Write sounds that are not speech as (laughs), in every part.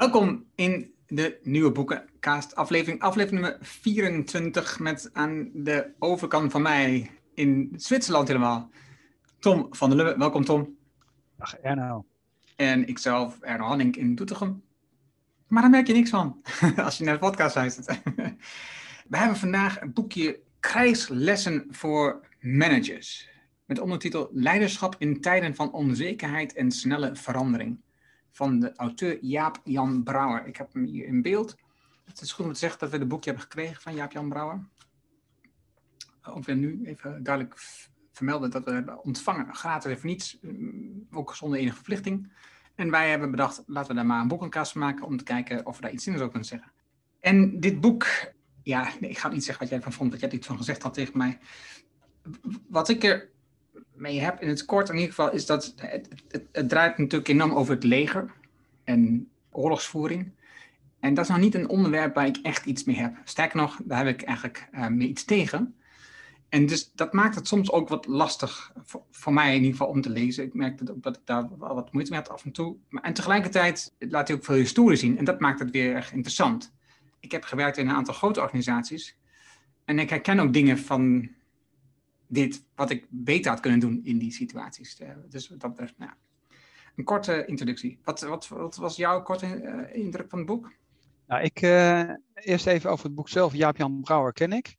Welkom in de nieuwe boekencast aflevering, aflevering nummer 24 met aan de overkant van mij in Zwitserland helemaal. Tom van der Lubbe, welkom Tom. Dag Erno. En ikzelf, Erno Hanning in Doetinchem. Maar daar merk je niks van (laughs) als je naar de podcast luistert. (laughs) We hebben vandaag een boekje Krijgslessen voor Managers. Met ondertitel Leiderschap in tijden van onzekerheid en snelle verandering van de auteur Jaap-Jan Brouwer. Ik heb hem hier in beeld. Het is goed om te zeggen dat we het boekje hebben gekregen van Jaap-Jan Brouwer. Ook weer nu even duidelijk vermelden dat we hebben ontvangen, gratis even niets, mm, ook zonder enige verplichting. En wij hebben bedacht, laten we daar maar een boekenkast maken om te kijken of we daar iets in zou kunnen zeggen. En dit boek, ja, nee, ik ga niet zeggen wat jij ervan vond, wat jij er iets van gezegd had tegen mij. Wat ik er mee heb in het kort in ieder geval, is dat het, het, draait natuurlijk enorm over het leger en oorlogsvoering. En dat is nog niet een onderwerp waar ik echt iets mee heb. Sterker nog, daar heb ik eigenlijk uh, mee iets tegen. En dus dat maakt het soms ook wat lastig, voor, mij in ieder geval, om te lezen. Ik merk dat, dat ik daar wel wat moeite mee had af en toe. Maar, en tegelijkertijd laat hij ook veel historie zien. En dat maakt het weer erg interessant. Ik heb gewerkt in een aantal grote organisaties. En ik herken ook dingen van dit wat ik beter had kunnen doen in die situaties. Eh, dus dat is nou, een korte introductie. Wat, wat, wat was jouw korte uh, indruk van het boek? Nou, ik eerst even over het boek zelf. Jaap-Jan Brouwer ken ik.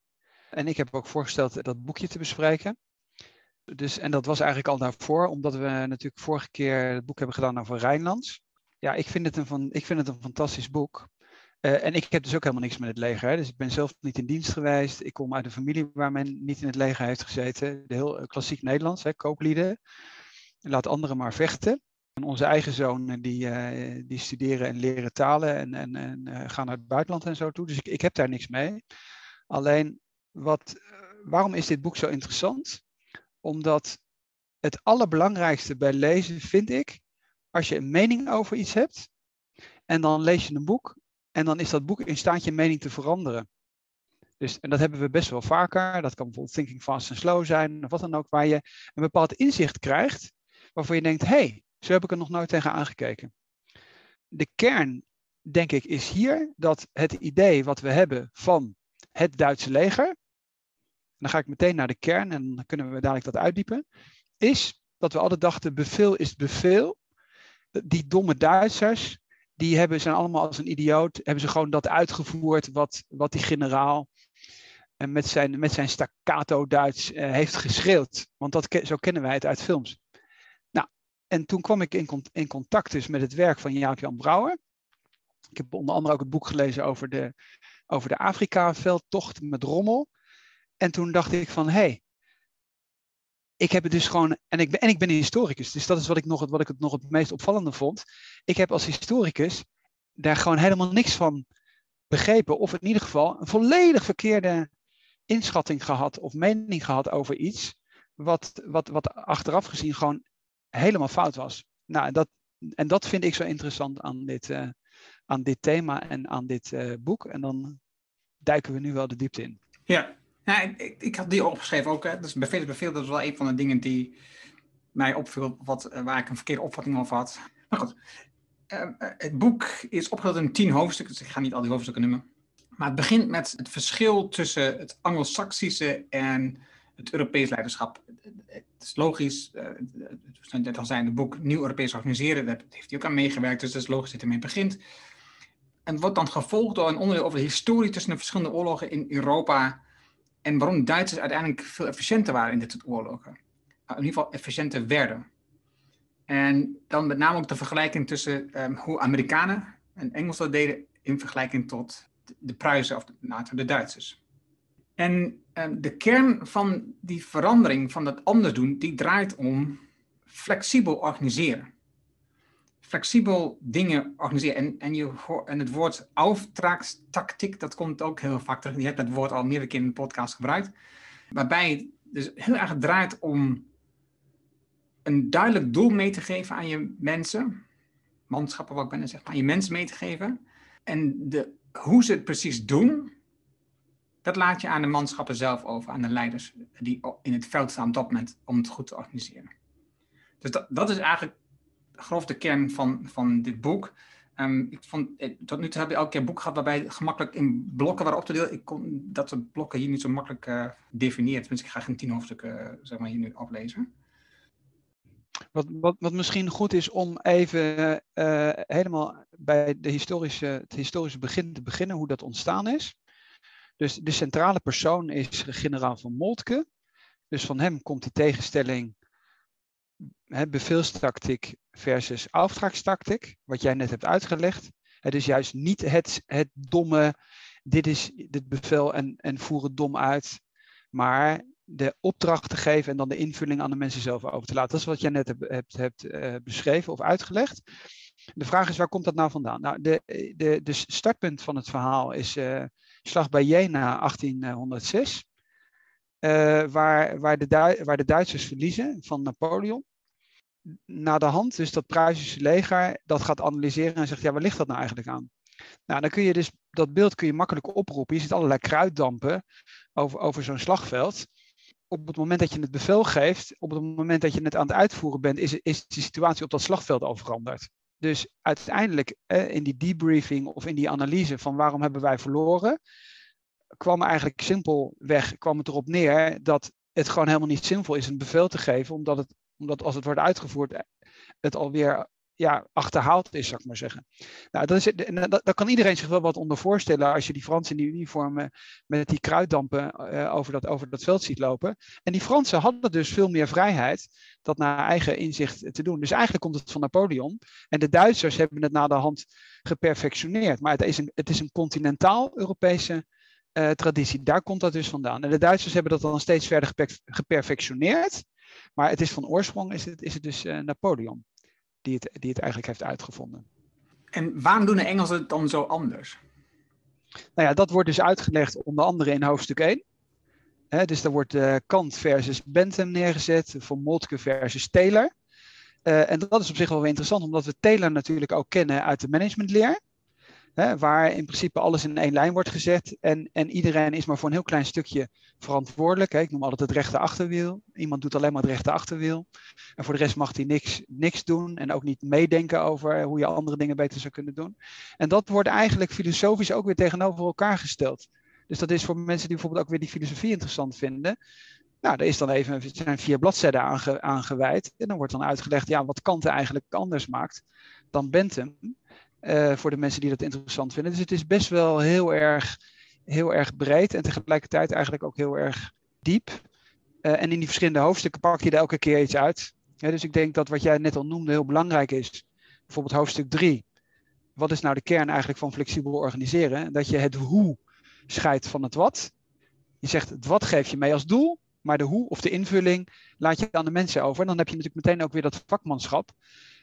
En ik heb ook voorgesteld dat boekje te bespreken. Dus, en dat was eigenlijk al daarvoor, omdat we natuurlijk vorige keer het boek hebben gedaan over Rijnlands. Ja, ik vind het een, van, ik vind het een fantastisch boek. Uh, en ik heb dus ook helemaal niks met het leger. Hè. Dus ik ben zelf niet in dienst geweest. Ik kom uit een familie waar men niet in het leger heeft gezeten. De heel klassiek Nederlands, hè, kooplieden. Laat anderen maar vechten. En onze eigen zonen die, uh, die studeren en leren talen en, en, en gaan naar het buitenland en zo toe. Dus ik, ik heb daar niks mee. Alleen, wat, waarom is dit boek zo interessant? Omdat het allerbelangrijkste bij lezen vind ik, als je een mening over iets hebt, en dan lees je een boek en dan is dat boek in staat je mening te veranderen. Dus, en dat hebben we best wel vaker. Dat kan bijvoorbeeld Thinking Fast and Slow zijn, of wat dan ook, waar je een bepaald inzicht krijgt, waarvan je denkt, hé, hey, zo heb ik er nog nooit tegen aangekeken. De kern, denk ik, is hier dat het idee wat we hebben van het Duitse leger, dan ga ik meteen naar de kern en dan kunnen we dadelijk dat uitdiepen, is dat we altijd dachten, bevel is beveel. Die domme Duitsers, die hebben, zijn allemaal als een idioot, hebben ze gewoon dat uitgevoerd wat, wat die generaal en eh, met zijn, met zijn staccato Duits uh, heeft geschreeuwd. Want dat, zo kennen wij het uit films. Nou, en toen kwam ik in, in contact dus met het werk van Jaap-Jan Brouwer. Ik heb onder andere ook het boek gelezen over de, over de Afrika-veldtocht met Rommel. En toen dacht ik van, hé, hey, ik heb het dus gewoon, en ik ben, en ik ben een historicus, dus dat is wat ik, nog, wat ik het nog het meest opvallende vond. Ik heb als historicus daar gewoon helemaal niks van begrepen, of in ieder geval een volledig verkeerde inschatting gehad of mening gehad over iets, wat, wat, wat achteraf gezien gewoon helemaal fout was. Nou, dat, en dat vind ik zo interessant aan dit, uh, aan dit thema en aan dit uh, boek. En dan duiken we nu wel de diepte in. Ja, ja, ik, had die opgeschreven ook. Hè. Dus beveel beveel, dat is wel een van de dingen die mij opviel, wat, eh, waar ik een verkeerde opvatting over had. Maar goed, uh, het boek is opgedeeld in tien hoofdstukken, dus ik ga niet al die hoofdstukken noemen. Maar het begint met het verschil tussen het Anglo-Saxische en het Europees leiderschap. Het is logisch, uh, het net al zei in het boek Nieuw Europees Organiseren, daar heeft hij ook aan meegewerkt, dus het is logisch dat hij ermee begint. En wordt dan gevolgd door een onderdeel over de historie tussen de verschillende oorlogen in Europa en waarom Duitsers uiteindelijk veel efficiënter waren in dit soort oorlogen. Nou, in ieder geval efficiënter werden. En dan met name ook de vergelijking tussen um, hoe Amerikanen en Engelsen dat deden in vergelijking tot de, Pruisen of de, nou, de Duitsers. En um, de kern van die verandering, van dat anders doen, die draait om flexibel organiseren flexibel dingen organiseren. En, en, je, en het woord auftragstactiek, dat komt ook heel vaak terug. Je hebt dat woord al meerdere keer in de podcast gebruikt. Waarbij het dus heel erg draait om een duidelijk doel mee te geven aan je mensen. Manschappen, wat ik ben zeg, aan je mensen mee te geven. En de, hoe ze het precies doen, dat laat je aan de manschappen zelf over, aan de leiders die in het veld staan op dat moment om het goed te organiseren. Dus dat, dat is eigenlijk grof de kern van, van dit boek. Ehm, ik vond, eh, tot nu toe heb je elke keer een boek gehad waarbij gemakkelijk in blokken waren op te delen. Ik kon dat de blokken hier niet zo makkelijk uh, definiëren. Dus ik ga geen tien hoofdstukken zeg maar, hier nu aflezen. Wat, wat, wat misschien goed is om even helemaal bij de historische, het historische begin te beginnen, hoe dat ontstaan is. Dus de centrale persoon is generaal van Moltke. Dus van hem komt die tegenstelling hè, beveelstactiek versus auftragstactiek, wat jij net hebt uitgelegd. Het is juist niet het, het domme, dit is dit bevel en, en voer het dom uit, maar de opdracht te geven en dan de invulling aan de mensen zelf over te laten. Dat is wat jij net hebt, hebt, uh, beschreven of uitgelegd. De vraag is, waar komt dat nou vandaan? Nou, de, de, de startpunt van het verhaal is uh, Slag bij Jena 1806. Uh, waar, waar, de waar de Duitsers verliezen van Napoleon. Na de hand, dus dat Pruisische leger, dat gaat analyseren en zegt, ja, waar ligt dat nou eigenlijk aan? Nou, dan kun je dus, dat beeld kun je makkelijk oproepen. Je ziet allerlei kruiddampen over, over zo'n slagveld. Op het moment dat je het bevel geeft, op het moment dat je het aan het uitvoeren bent, is, is de situatie op dat slagveld al veranderd. Dus uiteindelijk in die debriefing of in die analyse van waarom hebben wij verloren, kwam eigenlijk simpelweg kwam het erop neer dat het gewoon helemaal niet zinvol is een bevel te geven, omdat, het, omdat als het wordt uitgevoerd, het alweer ja, achterhaald is, zou ik maar zeggen. Nou, dat is, dat, kan iedereen zich wel wat onder voorstellen als je die Fransen in die uniformen met die kruiddampen uh, over, dat, over dat veld ziet lopen. En die Fransen hadden dus veel meer vrijheid dat naar eigen inzicht te doen. Dus eigenlijk komt het van Napoleon. En de Duitsers hebben het na de hand geperfectioneerd. Maar het is een, het is een continentaal-Europese uh, traditie. Daar komt dat dus vandaan. En de Duitsers hebben dat dan steeds verder geperfectioneerd. Maar het is van oorsprong is het, is het dus uh, Napoleon die het, die het eigenlijk heeft uitgevonden. En waarom doen de Engelsen het dan zo anders? Nou ja, dat wordt dus uitgelegd onder andere in hoofdstuk 1. dus daar wordt uh, Kant versus Bentham neergezet, van Moltke versus Taylor. Uh, en dat is op zich wel weer interessant, omdat we Taylor natuurlijk ook kennen uit de managementleer. Hè, waar in principe alles in één lijn wordt gezet en, en iedereen is maar voor een heel klein stukje verantwoordelijk. Ik noem altijd het rechte achterwiel. Iemand doet alleen maar het rechte achterwiel. En voor de rest mag hij niks, niks doen en ook niet meedenken over hoe je andere dingen beter zou kunnen doen. En dat wordt eigenlijk filosofisch ook weer tegenover elkaar gesteld. Dus dat is voor mensen die bijvoorbeeld ook weer die filosofie interessant vinden. Nou, er is dan even, zijn vier bladzijden aange, aangeweid. En dan wordt dan uitgelegd ja, wat Kant eigenlijk anders maakt dan Bentham. Uh, voor de mensen die dat interessant vinden. Dus het is best wel heel erg, heel erg breed en tegelijkertijd eigenlijk ook heel erg diep. Uh, en in die verschillende hoofdstukken pak je er elke keer iets uit. Dus ik denk dat wat jij net al noemde heel belangrijk is. Bijvoorbeeld hoofdstuk 3. Wat is nou de kern eigenlijk van flexibel organiseren? Dat je het hoe scheidt van het wat. Je zegt het wat geef je mee als doel, maar de hoe of de invulling laat je aan de mensen over. En dan heb je natuurlijk meteen ook weer dat vakmanschap.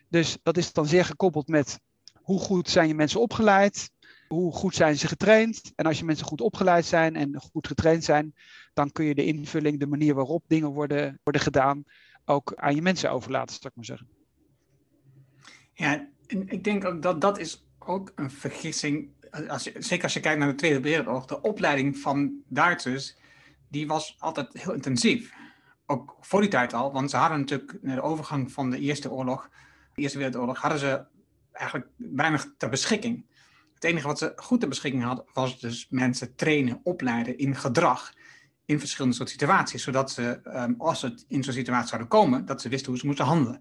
Dus dat is dan zeer gekoppeld met hoe goed zijn je mensen opgeleid? Hoe goed zijn ze getraind? En als je mensen goed opgeleid zijn en goed getraind zijn, dan kun je de invulling, de manier waarop dingen worden, worden gedaan, ook aan je mensen overlaten, zou ik maar zeggen. Ja, en ik denk ook dat dat is ook een vergissing. Als zeker als je kijkt naar de Tweede Wereldoorlog, de opleiding van Duitsers, die was altijd heel intensief. Ook voor die tijd al, want ze hadden natuurlijk de overgang van de Eerste Oorlog, de Eerste Wereldoorlog, hadden ze eigenlijk weinig ter beschikking. Het enige wat ze goed ter beschikking hadden, was dus mensen trainen, opleiden in gedrag in verschillende soort situaties. Zodat ze, um, als het in zo'n situatie zouden komen, dat ze wisten hoe ze moesten handelen.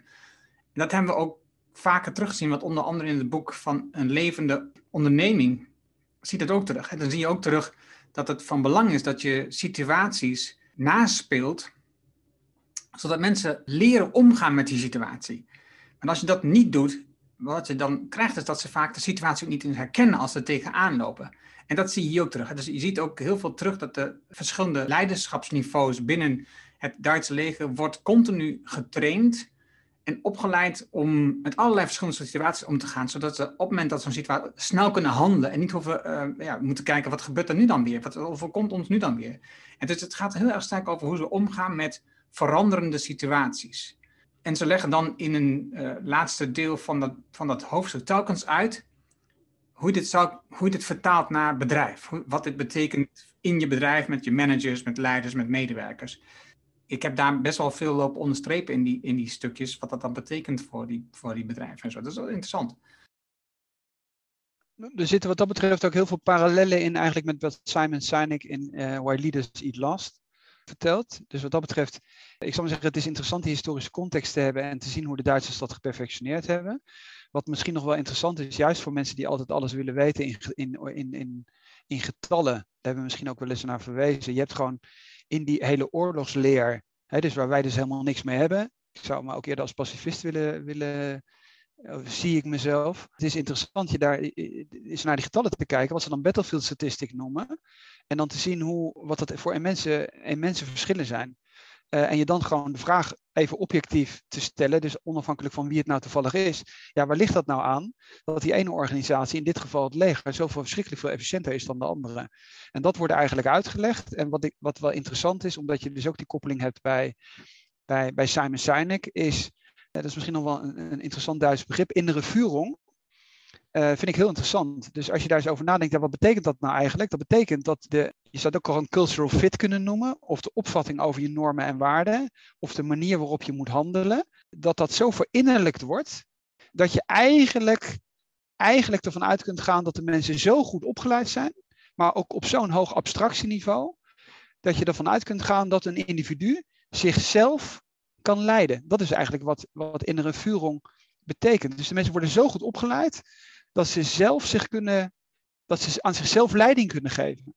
En dat hebben we ook vaker teruggezien, wat onder andere in het boek van een levende onderneming ziet het ook terug. En dan zie je ook terug dat het van belang is dat je situaties naspeelt, zodat mensen leren omgaan met die situatie. En als je dat niet doet, wat je dan krijgt, is dat ze vaak de situatie ook niet herkennen als ze tegenaan lopen. En dat zie je hier ook terug. Dus je ziet ook heel veel terug dat de verschillende leiderschapsniveaus binnen het Duitse leger wordt continu getraind en opgeleid om met allerlei verschillende situaties om te gaan, zodat ze op het moment dat zo'n situatie snel kunnen handelen en niet hoeven uh, ja, moeten kijken wat gebeurt er nu dan weer, wat overkomt ons nu dan weer. En dus het gaat heel erg sterk over hoe ze omgaan met veranderende situaties. En ze leggen dan in een uh, laatste deel van dat, van dat hoofdstuk telkens uit hoe dit, zou, hoe dit vertaalt naar bedrijf. Hoe, wat dit betekent in je bedrijf met je managers, met leiders, met medewerkers. Ik heb daar best wel veel op onderstrepen in die, in die stukjes, wat dat dan betekent voor die, voor die bedrijven en zo. Dat is wel interessant. er zitten wat dat betreft ook heel veel parallellen in eigenlijk met wat Simon Sinek in uh, Why Leaders Eat Last vertelt. Dus wat dat betreft, ik zou maar zeggen, het is interessant die historische context te hebben en te zien hoe de Duitsers dat geperfectioneerd hebben. Wat misschien nog wel interessant is, juist voor mensen die altijd alles willen weten in, in, in, in, in getallen, daar hebben we misschien ook wel eens naar verwezen. Je hebt gewoon in die hele oorlogsleer, hè, dus waar wij dus helemaal niks mee hebben. Ik zou me ook eerder als pacifist willen, willen zie ik mezelf. Het is interessant je daar is naar die getallen te kijken, wat ze dan battlefield statistic noemen. En dan te zien hoe, wat dat voor immense, immense verschillen zijn. Uh, en je dan gewoon de vraag even objectief te stellen, dus onafhankelijk van wie het nou toevallig is. Ja, waar ligt dat nou aan? Dat die ene organisatie, in dit geval het leger, zoveel verschrikkelijk veel efficiënter is dan de andere. En dat wordt eigenlijk uitgelegd. En wat, ik, wat wel interessant is, omdat je dus ook die koppeling hebt bij, bij, bij Simon Sinek, is dat is misschien nog wel een, interessant Duits begrip, innere Führung. Uh, vind ik heel interessant. Dus als je daar eens over nadenkt, ja, wat betekent dat nou eigenlijk? Dat betekent dat de, je zou het ook al een cultural fit kunnen noemen, of de opvatting over je normen en waarden, of de manier waarop je moet handelen, dat dat zo verinnerlijkt wordt, dat je eigenlijk, eigenlijk ervan uit kunt gaan dat de mensen zo goed opgeleid zijn, maar ook op zo'n hoog abstractieniveau, dat je ervan uit kunt gaan dat een individu zichzelf kan leiden. Dat is eigenlijk wat, wat innere Führung betekent. Dus de mensen worden zo goed opgeleid dat ze zelf zich kunnen, dat ze aan zichzelf leiding kunnen geven.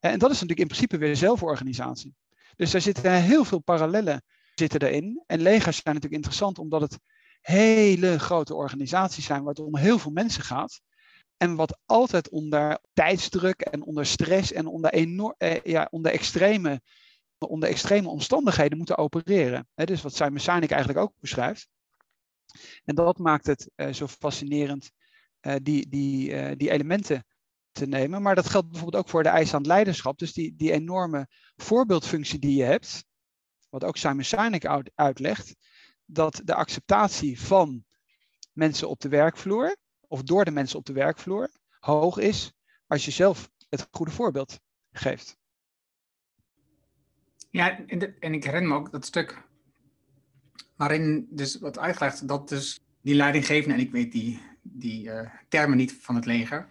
En dat is natuurlijk in principe weer zelforganisatie. Dus daar zitten heel veel parallellen zitten erin. En legers zijn natuurlijk interessant omdat het hele grote organisaties zijn waar het om heel veel mensen gaat. En wat altijd onder tijdsdruk en onder stress en onder, enorm, eh, ja, onder extreme onder extreme omstandigheden moeten opereren. He, dus wat Simon eigenlijk ook beschrijft. En dat maakt het uh, zo fascinerend, uh, die, die, uh, die elementen te nemen. Maar dat geldt bijvoorbeeld ook voor de eisen aan leiderschap. Dus die, die enorme voorbeeldfunctie die je hebt, wat ook Simon Sinek uit, uitlegt, dat de acceptatie van mensen op de werkvloer, of door de mensen op de werkvloer, hoog is als je zelf het goede voorbeeld geeft. Ja, en, en ik herinner me ook dat stuk waarin dus wat uitgelegd dat dus die leidinggevende, en ik weet die, die uh, termen niet van het leger,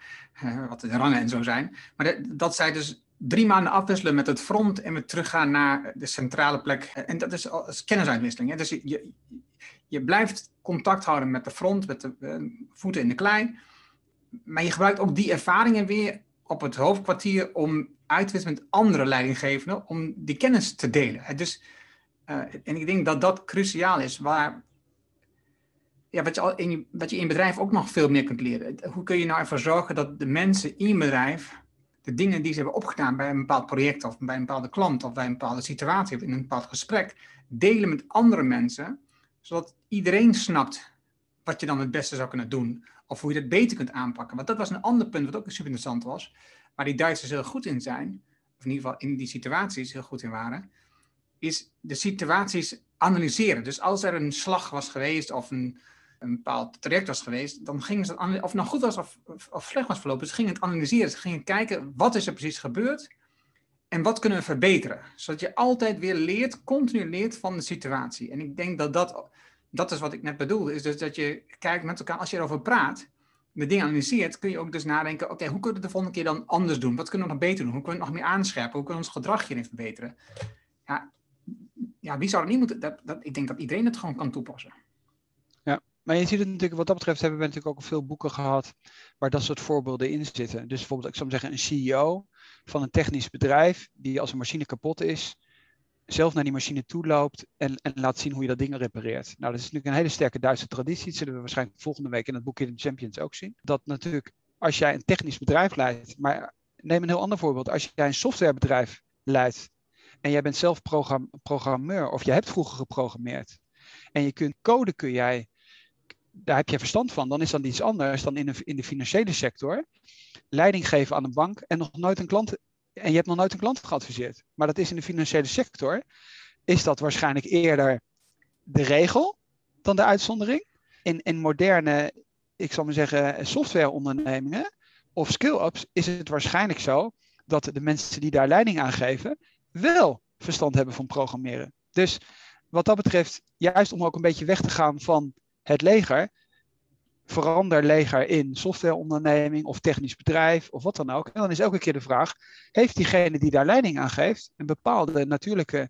wat de rangen en zo zijn, maar dat zij dus drie maanden afwisselen met het front en weer teruggaan naar de centrale plek. En dat is als kennisuitwisseling. Hè? Dus je, je blijft contact houden met de front, met de uh, voeten in de klei, maar je gebruikt ook die ervaringen weer op het hoofdkwartier om uit te wisselen met andere leidinggevenden, om die kennis te delen. Dus, uh, en ik denk dat dat cruciaal is, waar, ja, wat, je in je, wat je in bedrijf ook nog veel meer kunt leren. Hoe kun je nou ervoor zorgen dat de mensen in je bedrijf de dingen die ze hebben opgedaan bij een bepaald project of bij een bepaalde klant of bij een bepaalde situatie of in een bepaald gesprek, delen met andere mensen, zodat iedereen snapt wat je dan het beste zou kunnen doen. Of hoe je dat beter kunt aanpakken. Want dat was een ander punt wat ook super interessant was. Waar die Duitsers heel goed in zijn. Of in ieder geval in die situaties heel goed in waren. Is de situaties analyseren. Dus als er een slag was geweest of een, een bepaald traject was geweest. Dan gingen ze het of het nou goed was of, of, slecht was verlopen. Ze gingen het analyseren. Ze gingen kijken wat is er precies gebeurd. En wat kunnen we verbeteren? Zodat je altijd weer leert, continu leert van de situatie. En ik denk dat dat dat is wat ik net bedoelde, is dus dat je kijkt met elkaar, als je erover praat, de dingen analyseert, kun je ook dus nadenken, oké, hoe kunnen we de volgende keer dan anders doen? Wat kunnen we nog beter doen? Hoe kunnen we het nog meer aanscherpen? Hoe kunnen we ons gedrag hierin verbeteren? Ja, ja wie zou het niet moeten? Dat, dat, ik denk dat iedereen het gewoon kan toepassen. Ja, maar je ziet het natuurlijk, wat dat betreft hebben we natuurlijk ook veel boeken gehad waar dat soort voorbeelden in zitten. Dus bijvoorbeeld, ik zou zeggen, een CEO van een technisch bedrijf, die als een machine kapot is, zelf naar die machine toe loopt en, en laat zien hoe je dat ding repareert. Nou, dat is natuurlijk een hele sterke Duitse traditie. Dat zullen we waarschijnlijk volgende week in het boek Hidden Champions ook zien. Dat natuurlijk, als jij een technisch bedrijf leidt, maar neem een heel ander voorbeeld. Als jij een softwarebedrijf leidt en jij bent zelf programmeur of je hebt vroeger geprogrammeerd en je kunt code kun jij daar heb je verstand van, dan is dat iets anders dan in de, in de financiële sector. Leiding geven aan een bank en nog nooit een klant en je hebt nog nooit een klant geadviseerd. Maar dat is in de financiële sector, is dat waarschijnlijk eerder de regel dan de uitzondering. In, in moderne, ik zal maar zeggen, softwareondernemingen of skill-ups is het waarschijnlijk zo dat de mensen die daar leiding aan geven wel verstand hebben van programmeren. Dus wat dat betreft, juist om ook een beetje weg te gaan van het leger, verander leger in softwareonderneming of technisch bedrijf of wat dan ook. En dan is elke keer de vraag, heeft diegene die daar leiding aan geeft een bepaalde natuurlijke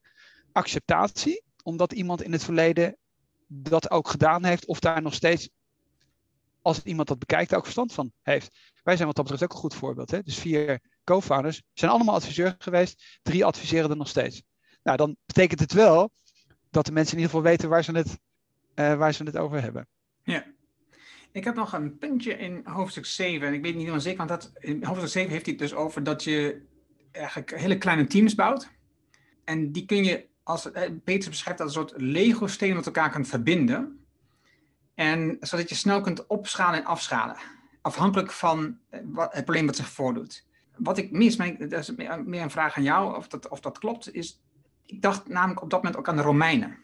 acceptatie, omdat iemand in het verleden dat ook gedaan heeft of daar nog steeds, als iemand dat bekijkt, ook verstand van heeft. Wij zijn wat dat betreft ook een goed voorbeeld. Hè? Dus vier co-founders zijn allemaal adviseur geweest, drie adviseren er nog steeds. Nou, dan betekent het wel dat de mensen in ieder geval weten waar ze het, uh, waar ze het over hebben. Ja. Ik heb nog een puntje in hoofdstuk 7. En ik weet niet helemaal zeker, want dat, in hoofdstuk 7 heeft hij het dus over dat je eigenlijk hele kleine teams bouwt. En die kun je, als eh, Peter beschrijft, als een soort Lego-stenen met elkaar kunt verbinden. En zodat je snel kunt opschalen en afschalen. Afhankelijk van eh, wat, het probleem wat zich voordoet. Wat ik mis, dat is meer een vraag aan jou, of dat, of dat klopt, is. Ik dacht namelijk op dat moment ook aan de Romeinen.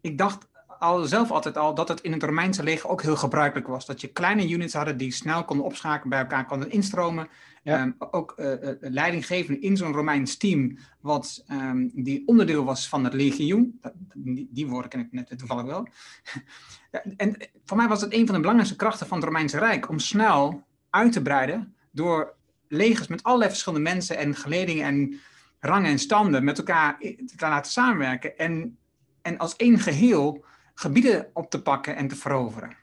Ik dacht al zelf altijd al dat het in het Romeinse leger ook heel gebruikelijk was. Dat je kleine units hadden die snel konden opschakelen, bij elkaar konden instromen. Ehm, ook uh, leiding geven in zo'n Romeins team, wat um, die onderdeel was van het legioen. Die, die woorden ken ik net toevallig wel. (laughs) en voor mij was het een van de belangrijkste krachten van het Romeinse Rijk om snel uit te breiden door legers met allerlei verschillende mensen en geledingen en rangen en standen met elkaar te laten samenwerken. En, en als één geheel gebieden op te pakken en te veroveren.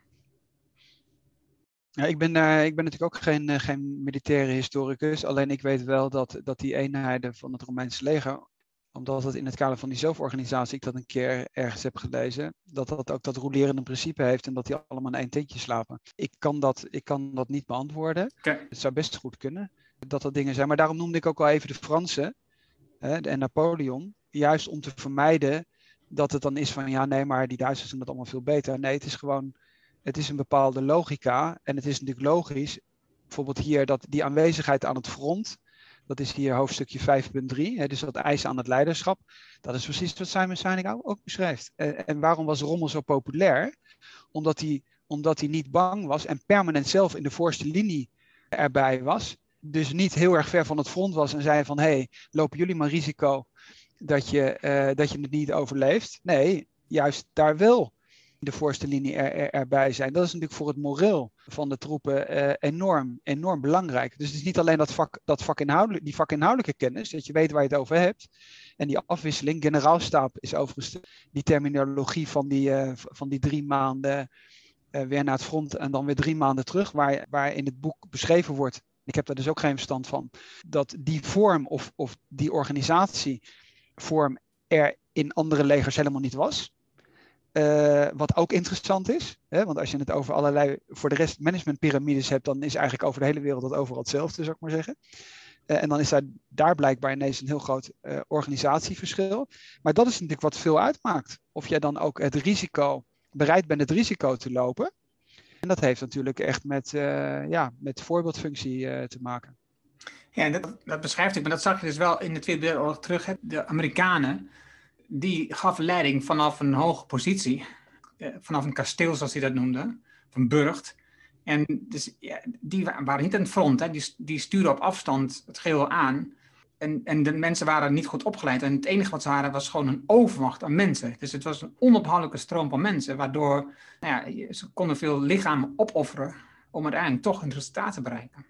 Ja, ik, ben, uh, ik ben natuurlijk ook geen, uh, geen militaire historicus. Alleen ik weet wel dat, dat die eenheden van het Romeinse leger, omdat het in het kader van die zelforganisatie, ik dat een keer ergens heb gelezen, dat dat ook dat rolerende principe heeft en dat die allemaal in één tentje slapen. Ik kan dat, ik kan dat niet beantwoorden. Okay. Het zou best goed kunnen dat dat dingen zijn. Maar daarom noemde ik ook al even de Fransen hè, en Napoleon. Juist om te vermijden dat het dan is van ja, nee, maar die Duitsers doen dat allemaal veel beter. Nee, het is gewoon, het is een bepaalde logica. En het is natuurlijk logisch, bijvoorbeeld hier, dat die aanwezigheid aan het front, dat is hier hoofdstukje 5.3, dus dat eisen aan het leiderschap, dat is precies wat Simon Sinek ook beschrijft. En, waarom was Rommel zo populair? Omdat hij, omdat hij niet bang was en permanent zelf in de voorste linie erbij was. Dus niet heel erg ver van het front was en zei van hé, hey, lopen jullie maar risico dat je, uh, dat je het niet overleeft. Nee, juist daar wil de voorste linie er, erbij zijn. Dat is natuurlijk voor het moreel van de troepen uh, enorm, enorm belangrijk. Dus het is niet alleen dat vak, dat vakinhoudelijk, die vakinhoudelijke kennis, dat je weet waar je het over hebt. En die afwisseling, generaalstaap is overigens die terminologie van die, uh, van die drie maanden weer naar het front en dan weer drie maanden terug, waar, waar in het boek beschreven wordt. Ik heb daar dus ook geen verstand van. Dat die vorm of, of die organisatie vorm er in andere legers helemaal niet was. Uh, wat ook interessant is, hè, want als je het over allerlei, voor de rest managementpyramides hebt, dan is eigenlijk over de hele wereld dat overal hetzelfde, zou ik maar zeggen. Uh, en dan is daar, daar blijkbaar ineens een heel groot uh, organisatieverschil. Maar dat is natuurlijk wat veel uitmaakt. Of jij dan ook het risico, bereid bent het risico te lopen. En dat heeft natuurlijk echt met, ja, met voorbeeldfunctie te maken. Ja, dat, dat beschrijft ik, maar dat zag je dus wel in de Tweede Wereldoorlog terug. De Amerikanen, die gaf leiding vanaf een hoge positie, eh, vanaf een kasteel zoals hij dat noemde, van burcht. En dus, ja, die waren niet aan het front, hè. Die, die stuurden op afstand het geheel aan. En, en de mensen waren niet goed opgeleid. En het enige wat ze hadden was gewoon een overmacht aan mensen. Dus het was een onophoudelijke stroom van mensen, waardoor nou ja, ze konden veel lichamen opofferen om uiteindelijk toch een resultaat te bereiken.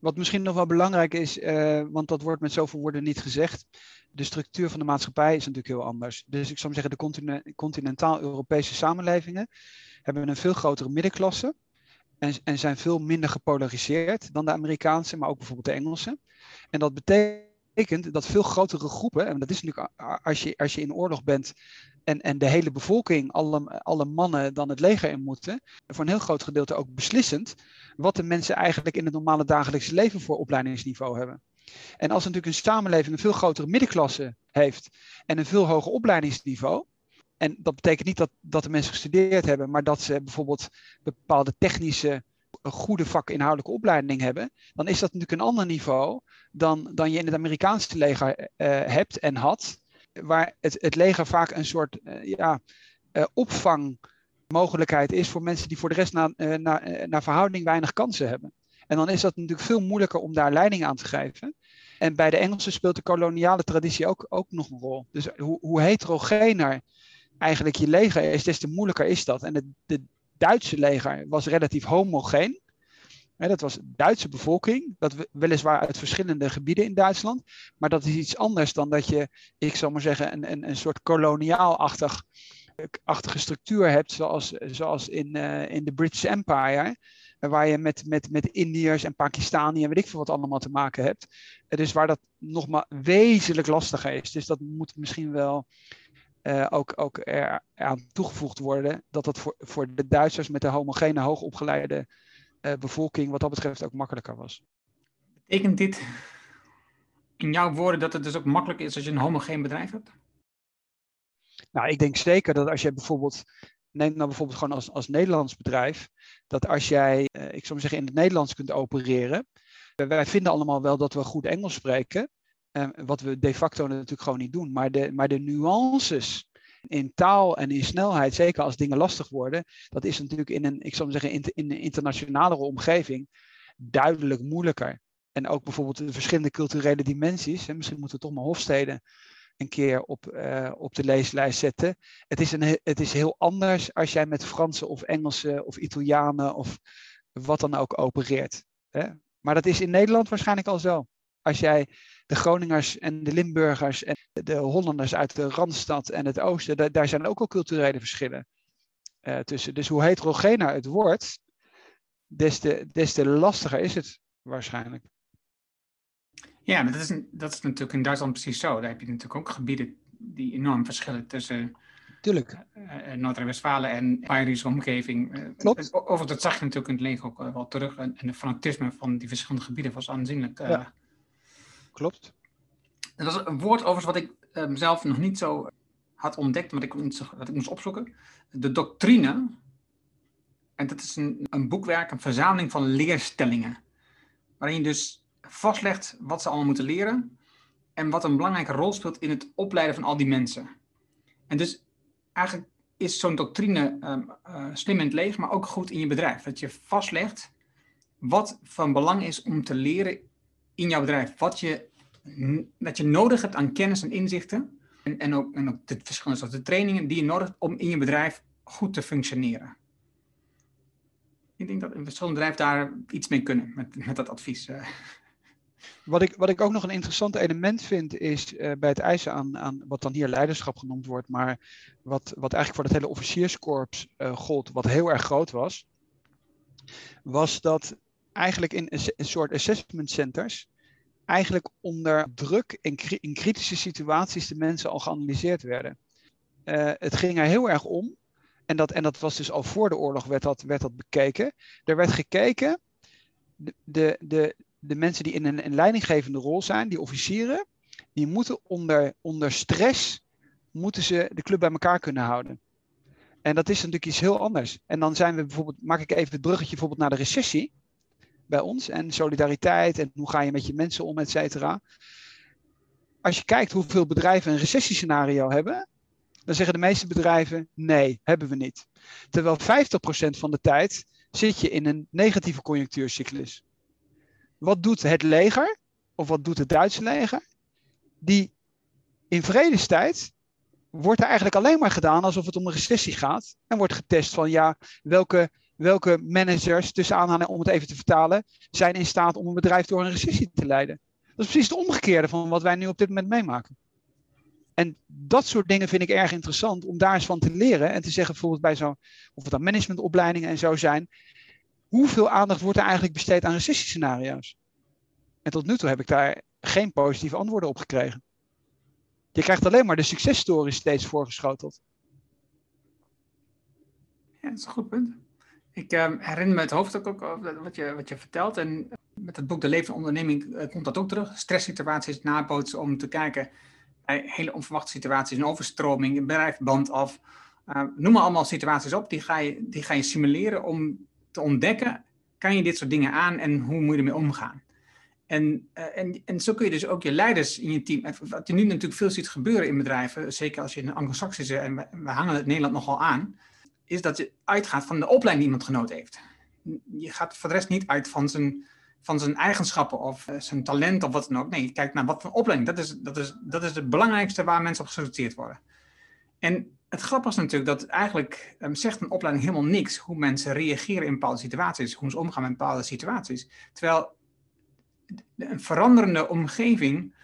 Wat misschien nog wel belangrijk is, uh, want dat wordt met zoveel woorden niet gezegd. De structuur van de maatschappij is natuurlijk heel anders. Dus ik zou zeggen, de continent, continentaal-Europese samenlevingen hebben een veel grotere middenklasse. En, en zijn veel minder gepolariseerd dan de Amerikaanse, maar ook bijvoorbeeld de Engelse. En dat betekent dat veel grotere groepen, en dat is natuurlijk als je, als je in oorlog bent en, en de hele bevolking, alle, alle mannen dan het leger in moeten, voor een heel groot gedeelte ook beslissend wat de mensen eigenlijk in het normale dagelijkse leven voor opleidingsniveau hebben. En als natuurlijk een samenleving een veel grotere middenklasse heeft en een veel hoger opleidingsniveau, en dat betekent niet dat, dat de mensen gestudeerd hebben, maar dat ze bijvoorbeeld bepaalde technische, goede vakinhoudelijke opleiding hebben, dan is dat natuurlijk een ander niveau dan, dan je in het Amerikaanse leger uh, hebt en had, waar het, het leger vaak een soort uh, ja, uh, opvang mogelijkheid is voor mensen die voor de rest naar, uh, naar, naar verhouding weinig kansen hebben. En dan is dat natuurlijk veel moeilijker om daar leiding aan te geven. En bij de Engelsen speelt de koloniale traditie ook, ook nog een rol. Dus hoe, hoe heterogener eigenlijk je leger is, des te moeilijker is dat. En de, de Duitse leger was relatief homogeen. Dat was Duitse bevolking, dat weliswaar uit verschillende gebieden in Duitsland. Maar dat is iets anders dan dat je, ik zal maar zeggen, een, een, een soort koloniaalachtig achtige structuur hebt, zoals, zoals in, uh, in de British Empire. Waar je met, met, met Indiërs en Pakistani en weet ik veel wat allemaal te maken hebt. Dus waar dat nog maar wezenlijk lastiger is. Dus dat moet misschien wel uh, ook, ook aan toegevoegd worden. Dat dat voor, voor de Duitsers met de homogene, hoogopgeleide bevolking wat dat betreft ook makkelijker was. Betekent dit in jouw woorden dat het dus ook makkelijk is als je een homogeen bedrijf hebt? Nou, ik denk zeker dat als je bijvoorbeeld, neem nou bijvoorbeeld gewoon als, als Nederlands bedrijf, dat als jij, uh, ik zou maar zeggen, in het Nederlands kunt opereren. Wij vinden allemaal wel dat we goed Engels spreken. Wat we de facto natuurlijk gewoon niet doen. Maar de, maar de nuances in taal en in snelheid, zeker als dingen lastig worden, dat is natuurlijk in een, ik zou zeggen, in, in een internationalere omgeving duidelijk moeilijker. En ook bijvoorbeeld de verschillende culturele dimensies. Hè, misschien moeten we toch maar Hofstede een keer op, uh, op de leeslijst zetten. Het is, een, het is heel anders als jij met Fransen of Engelsen of Italianen of wat dan ook opereert. Hè? Maar dat is in Nederland waarschijnlijk al zo. Als jij de Groningers en de Limburgers en de Hollanders uit de Randstad en het Oosten, daar zijn ook al culturele verschillen uh, tussen. Dus hoe heterogener het wordt, des te, des te lastiger is het waarschijnlijk. Ja, dat is, dat is natuurlijk in Duitsland precies zo. Daar heb je natuurlijk ook gebieden die enorm verschillen tussen Tuurlijk. Uh, Noord-Rijn-Westfalen en Bayerische omgeving. Klopt. Overigens, dat zag je natuurlijk in het leger ook wel terug. En, en de fanatisme van die verschillende gebieden was aanzienlijk. Uh, ja. Klopt. Dat was een woord overigens wat ik mezelf nog niet zo had ontdekt, ik, wat ik moest opzoeken. De doctrine. En dat is een, een boekwerk, een verzameling van leerstellingen. Waarin je dus vastlegt wat ze allemaal moeten leren en wat een belangrijke rol speelt in het opleiden van al die mensen. En dus eigenlijk is zo'n doctrine um, uh, slim in het leger, maar ook goed in je bedrijf. Dat je vastlegt wat van belang is om te leren in jouw bedrijf. Wat je, wat je nodig hebt aan kennis en inzichten. En, en, ook, en ook de verschillende soorten trainingen die je nodig hebt om in je bedrijf goed te functioneren. Ik denk dat een verschillende bedrijven daar iets mee kunnen met, met dat advies. Uh. Wat ik, wat ik ook nog een interessant element vind, is uh, bij het eisen aan, aan wat dan hier leiderschap genoemd wordt, maar wat, wat eigenlijk voor het hele officierskorps uh, gold, wat heel erg groot was, was dat eigenlijk in een soort assessment centers, eigenlijk onder druk in, in kritische situaties de mensen al geanalyseerd werden. Uh, het ging er heel erg om, en dat, en dat was dus al voor de oorlog werd dat, werd dat bekeken. Er werd gekeken, de, de, de, de mensen die in een, een leidinggevende rol zijn, die officieren, die moeten onder, onder stress, moeten ze de club bij elkaar kunnen houden. En dat is natuurlijk iets heel anders. En dan zijn we bijvoorbeeld, maak ik even het bruggetje bijvoorbeeld naar de recessie bij ons en solidariteit en hoe ga je met je mensen om, et cetera. Als je kijkt hoeveel bedrijven een recessiescenario hebben, dan zeggen de meeste bedrijven nee, hebben we niet. Terwijl 50% van de tijd zit je in een negatieve conjunctuurcyclus wat doet het leger, of wat doet het Duitse leger? Die in vredestijd wordt er eigenlijk alleen maar gedaan alsof het om een recessie gaat. En wordt getest van ja, welke, welke managers, tussen aanhalen om het even te vertalen, zijn in staat om een bedrijf door een recessie te leiden. Dat is precies het omgekeerde van wat wij nu op dit moment meemaken. En dat soort dingen vind ik erg interessant om daar eens van te leren. En te zeggen bijvoorbeeld bij zo'n, of het dan managementopleidingen en zo zijn hoeveel aandacht wordt er eigenlijk besteed aan recessiescenario's? En tot nu toe heb ik daar geen positieve antwoorden op gekregen. Je krijgt alleen maar de successtories steeds voorgeschoteld. Ja, dat is een goed punt. Ik uh, herinner me het hoofdstuk ook wat je, wat je vertelt. En met het boek De Levende Onderneming uh, komt dat ook terug. Stresssituaties nabootsen om te kijken bij hele onverwachte situaties. Een overstroming, een bedrijfband af. Noem maar allemaal situaties op. Die ga, je, die ga je simuleren om te ontdekken, kan je dit soort dingen aan en hoe moet je ermee omgaan? En, en, en zo kun je dus ook je leiders in je team, wat je nu natuurlijk veel ziet gebeuren in bedrijven, zeker als je in de anglo-saxische, en we, we, hangen het Nederland nogal aan, is dat je uitgaat van de opleiding die iemand genoten heeft. Je gaat voor de rest niet uit van zijn, van zijn eigenschappen of uh, zijn talent of wat dan ook. Nee, je kijkt naar wat voor opleiding. Dat is, dat, is, dat is het belangrijkste waar mensen op geselecteerd worden. En het grappige is natuurlijk dat eigenlijk um, zegt een opleiding helemaal niks hoe mensen reageren in bepaalde situaties, hoe ze omgaan met bepaalde situaties. Terwijl een veranderende omgeving,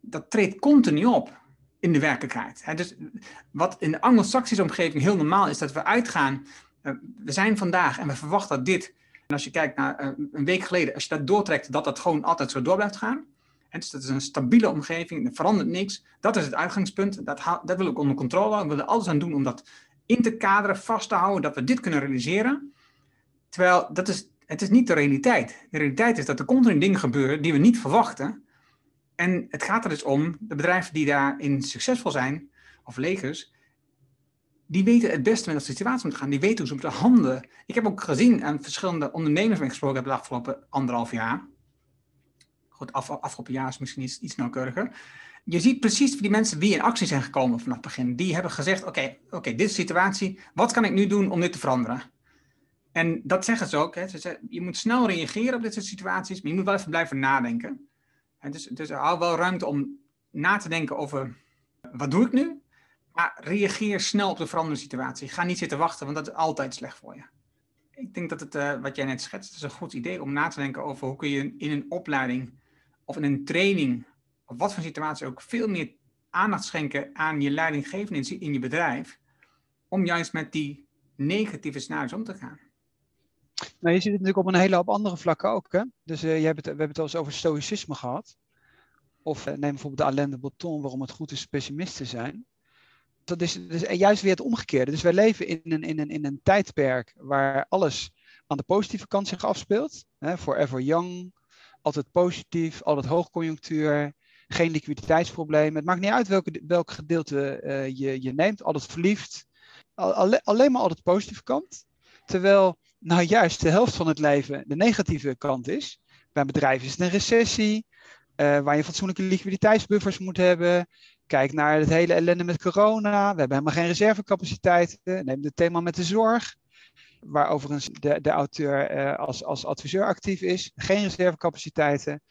dat treedt continu op in de werkelijkheid. dus wat in de anglo-saxische omgeving heel normaal is, dat we uitgaan, uh, we zijn vandaag en we verwachten dat dit, en als je kijkt naar uh, een week geleden, als je dat doortrekt, dat dat gewoon altijd zo door blijft gaan. Dus dat is een stabiele omgeving, er verandert niks. Dat is het uitgangspunt. Dat, dat wil ik onder controle. We willen alles aan doen om dat in te kaderen, vast te houden, dat we dit kunnen realiseren. Terwijl dat is, het is niet de realiteit. De realiteit is dat er continu dingen gebeuren die we niet verwachten. En het gaat er dus om, de bedrijven die daarin succesvol zijn, of legers, die weten het beste met de situatie om te gaan. Die weten hoe ze moeten handelen. Ik heb ook gezien aan verschillende ondernemers waar ik gesproken heb de afgelopen anderhalf jaar goed, af, afgelopen jaar is misschien iets, iets nauwkeuriger. Je ziet precies die mensen wie in actie zijn gekomen vanaf het begin. Die hebben gezegd, oké, oké, dit is de situatie. Wat kan ik nu doen om dit te veranderen? En dat zeggen ze ook. Hè. Ze zeggen, je moet snel reageren op dit soort situaties, maar je moet wel even blijven nadenken. Dus, dus hou wel ruimte om na te denken over, wat doe ik nu? Maar reageer snel op de veranderende situatie. Ga niet zitten wachten, want dat is altijd slecht voor je. Ik denk dat het, uh, wat jij net schetst, is een goed idee om na te denken over hoe kun je in een opleiding of in een training, of wat voor situatie ook, veel meer aandacht schenken aan je leidinggevende in je bedrijf, om juist met die negatieve scenario's om te gaan. Nou, je ziet het natuurlijk op een hele hoop andere vlakken ook. Hè? Dus uh, je hebt we hebben het al eens over stoïcisme gehad. Of uh, neem bijvoorbeeld de Alain de Botton, waarom het goed is pessimist te zijn. Dat is, dus juist weer het omgekeerde. Dus wij leven in een, in, een, in een tijdperk waar alles aan de positieve kant zich afspeelt. Hè? Forever young, altijd positief, altijd hoogconjunctuur, geen liquiditeitsproblemen. Het maakt niet uit welke, welk gedeelte uh, je, je neemt, altijd verliefd. Al, alleen maar altijd positieve kant. Terwijl nou juist de helft van het leven de negatieve kant is. Bij bedrijven is het een recessie, uh, waar je fatsoenlijke liquiditeitsbuffers moet hebben. Kijk naar het hele ellende met corona. We hebben helemaal geen reservecapaciteiten. Neem het thema met de zorg waar overigens de, de auteur uh, als, als adviseur actief is. Geen reservecapaciteiten.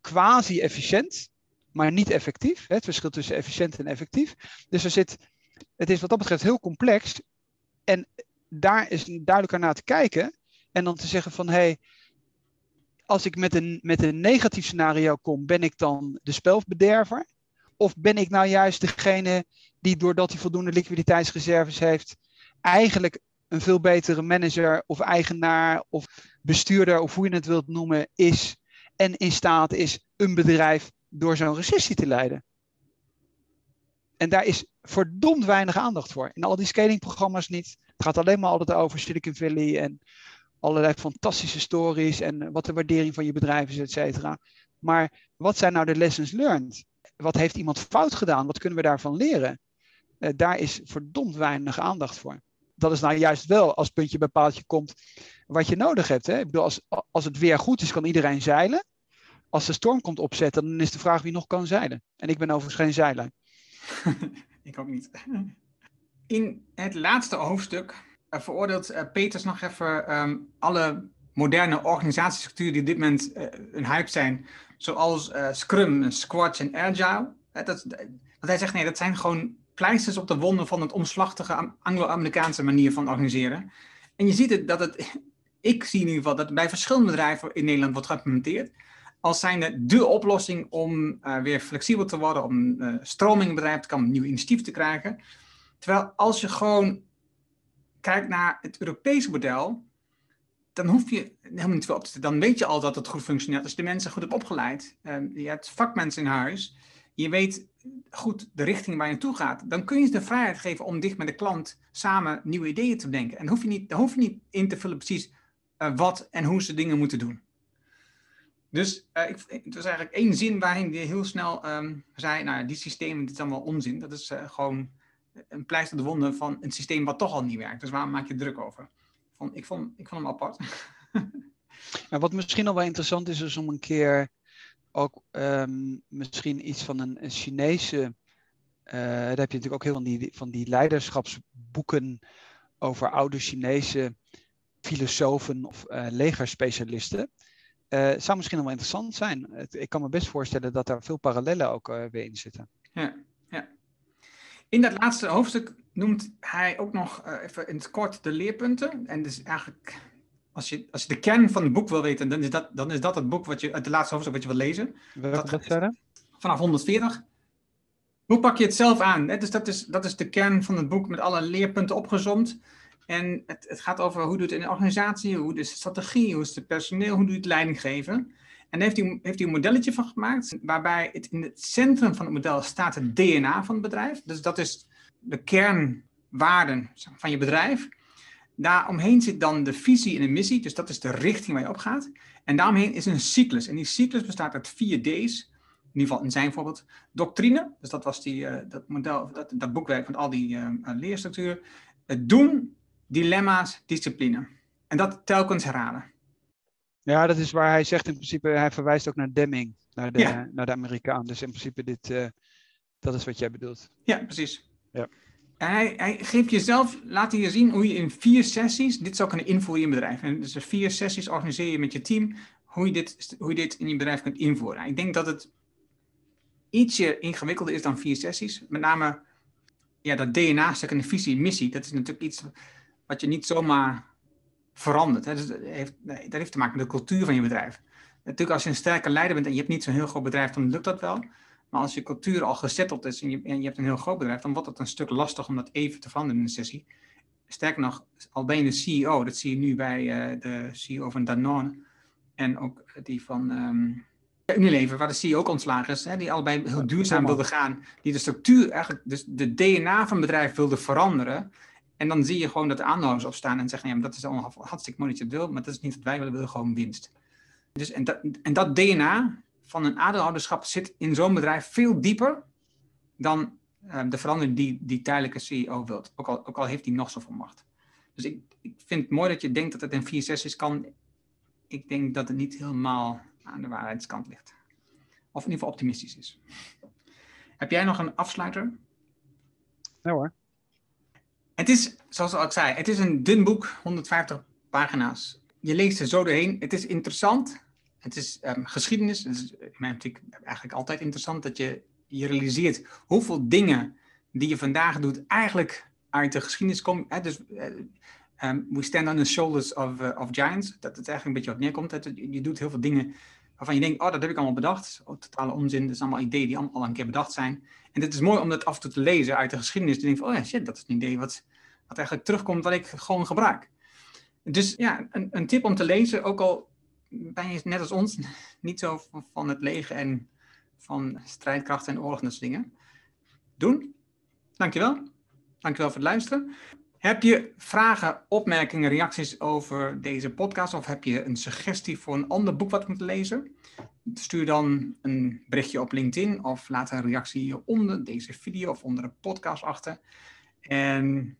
Quasi-efficiënt, maar niet effectief. Het verschil tussen efficiënt en effectief. Dus er zit, het is wat dat betreft heel complex. En daar is duidelijk naar te kijken. En dan te zeggen van, hé, hey, als ik met een, met een negatief scenario kom, ben ik dan de spelbederver? Of ben ik nou juist degene die doordat hij voldoende liquiditeitsreserves heeft, eigenlijk een veel betere manager of eigenaar of bestuurder of hoe je het wilt noemen is en in staat is een bedrijf door zo'n recessie te leiden. En daar is verdomd weinig aandacht voor. In al die scalingprogramma's niet. Het gaat alleen maar altijd over Silicon Valley en allerlei fantastische stories en wat de waardering van je bedrijf is, et cetera. Maar wat zijn nou de lessons learned? Wat heeft iemand fout gedaan? Wat kunnen we daarvan leren? Uh, daar is verdomd weinig aandacht voor dat is nou juist wel als puntje bij paaltje komt wat je nodig hebt. Hè? Ik bedoel, als, als het weer goed is, kan iedereen zeilen. Als de storm komt opzetten, dan is de vraag wie nog kan zeilen. En ik ben overigens geen zeiler. (laughs) ik ook niet. In het laatste hoofdstuk uh, veroordeelt uh, Peters nog even um, alle moderne organisatiestructuren die op dit moment uh, een hype zijn, zoals Scrum, Squash en Agile. dat, dat hij zegt, nee, dat zijn gewoon pleisters op de wonden van het omslachtige Anglo-Amerikaanse manier van organiseren. En je ziet het dat het, (laughs) ik zie in ieder geval dat bij verschillende bedrijven in Nederland wordt geïmplementeerd. Als zijnde de oplossing om weer flexibel te worden, om uh, stroming in het bedrijf te komen, nieuwe initiatieven te krijgen. Terwijl als je gewoon kijkt naar het Europese model, dan hoef je helemaal niet veel op te Dan weet je al dat het goed functioneert als je de mensen goed hebt opgeleid. Uh, je hebt vakmensen in huis je weet goed de richting waar je naartoe gaat, dan kun je ze de vrijheid geven om dicht met de klant samen nieuwe ideeën te bedenken. En dan hoef je niet, hoef je niet in te vullen precies uh, wat en hoe ze dingen moeten doen. Dus uh, ik, het was eigenlijk één zin waarin die heel snel um, zei, nou die systemen, dit is allemaal onzin. Dat is uh, gewoon een pleister de wonden van een systeem wat toch al niet werkt. Dus waarom maak je druk over? Ik vond, ik hem apart. (laughs) wat misschien nog wel interessant is, is om een keer ook um, misschien iets van een, Chinese. Uh, daar heb je natuurlijk ook heel veel van die, van die leiderschapsboeken over oude Chinese filosofen of uh, legerspecialisten. Uh, zou misschien nog wel interessant zijn. Ik kan me best voorstellen dat daar veel parallellen ook weer in zitten. In dat laatste hoofdstuk noemt hij ook nog uh, even in het kort de leerpunten. En dus eigenlijk, als je, als je de kern van het boek wil weten, dan is dat, dan is dat het boek wat je, het laatste hoofdstuk wat je wil lezen. Welke bladzijde? Vanaf 140. Hoe pak je het zelf aan? Dus dat is, dat is de kern van het boek met alle leerpunten opgezomd. En het, het gaat over hoe doet het in de organisatie, hoe is de strategie, hoe is het personeel, hoe doe je het leiding geven. En daar heeft hij, een modelletje van gemaakt, waarbij het in het centrum van het model staat het DNA van het bedrijf. Dus dat is de kernwaarden van je bedrijf. Daaromheen zit dan de visie en de missie, dus dat is de richting waar je op gaat. En daaromheen is een cyclus. En die cyclus bestaat uit vier D's. In ieder geval in zijn voorbeeld. Doctrine, dus dat was die, uh, dat model, dat, dat boekwerk van al die uh, leerstructuren. Het doen, dilemma's, discipline. En dat telkens herhalen. Ja, dat is waar hij zegt in principe, hij verwijst ook naar Deming, naar de, naar de Amerikaan. Dus in principe, dit, uh, dat is wat jij bedoelt. Ja, precies. Ja. Hij, hij geeft jezelf, laat je zien hoe je in vier sessies dit zou kunnen invoeren in je bedrijf. En dus vier sessies organiseer je met je team, hoe je dit, hoe je dit in je bedrijf kunt invoeren. Ik denk dat het ietsje ingewikkelder is dan vier sessies. Met name ja, dat DNA-stuk en de visie en missie. Dat is natuurlijk iets wat je niet zomaar verandert. Hè. Dus dat, heeft, dat heeft te maken met de cultuur van je bedrijf. Natuurlijk, als je een sterke leider bent en je hebt niet zo'n heel groot bedrijf, dan lukt dat wel. Maar als je cultuur al gezetteld is en je, en je hebt een heel groot bedrijf, dan wordt het een stuk lastig om dat even te veranderen in een sessie. Sterker nog, al ben je de CEO, dat zie je nu bij uh, de CEO van Danone en ook die van um, Unilever, waar de CEO ook ontslagen is, hè, die allebei heel duurzaam wilden gaan, die de structuur, eigenlijk dus de DNA van het bedrijf wilde veranderen. En dan zie je gewoon dat de aandeelhouders opstaan en zeggen, ja, maar dat is allemaal hartstikke mooi dat je het wil, maar dat is niet wat wij willen, we willen gewoon winst. Dus, en, dat, en dat DNA van een aandeelhouderschap zit in zo'n bedrijf veel dieper dan uh, de verandering die die tijdelijke CEO wilt. Ook al, ook al heeft hij nog zoveel macht. Dus ik, ik vind het mooi dat je denkt dat het in vier sessies kan. Ik denk dat het niet helemaal aan de waarheidskant ligt. Of in ieder geval optimistisch is. Heb jij nog een afsluiter? Ja hoor. Het is, zoals ik zei, het is een dun boek, 150 pagina's. Je leest er zo doorheen. Het is interessant. Het is um, geschiedenis. Het is in mijn optiek eigenlijk altijd interessant dat je je realiseert hoeveel dingen die je vandaag doet eigenlijk uit de geschiedenis komen. Hè? Dus uh, um, we stand on the shoulders of, uh, of giants. Dat het eigenlijk een beetje op neerkomt. Je doet heel veel dingen waarvan je denkt, oh, dat heb ik allemaal bedacht. Oh, totale onzin. Dat zijn allemaal ideeën die allemaal al een keer bedacht zijn. En het is mooi om dat af en toe te lezen uit de geschiedenis. En te denken van, oh ja, shit, dat is een idee wat, wat eigenlijk terugkomt wat ik gewoon gebruik. Dus ja, een, een tip om te lezen, ook al ben je net als ons (laughs) niet zo van, van het leger en van strijdkrachten en oorlog en dat soort dingen. Doen. Dankjewel. Dankjewel voor het luisteren. Heb je vragen, opmerkingen, reacties over deze podcast of heb je een suggestie voor een ander boek wat ik moet lezen? Stuur dan een berichtje op LinkedIn of laat een reactie onder deze video of onder de podcast achter. En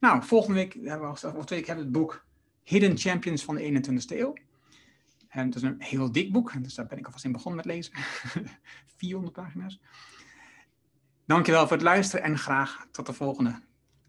nou, volgende week hebben we, of twee weken hebben we het boek Hidden Champions van de 21ste eeuw. En het is een heel dik boek, dus daar ben ik alvast in begonnen met lezen. (laughs) 400 pagina's. Dankjewel voor het luisteren en graag tot de volgende.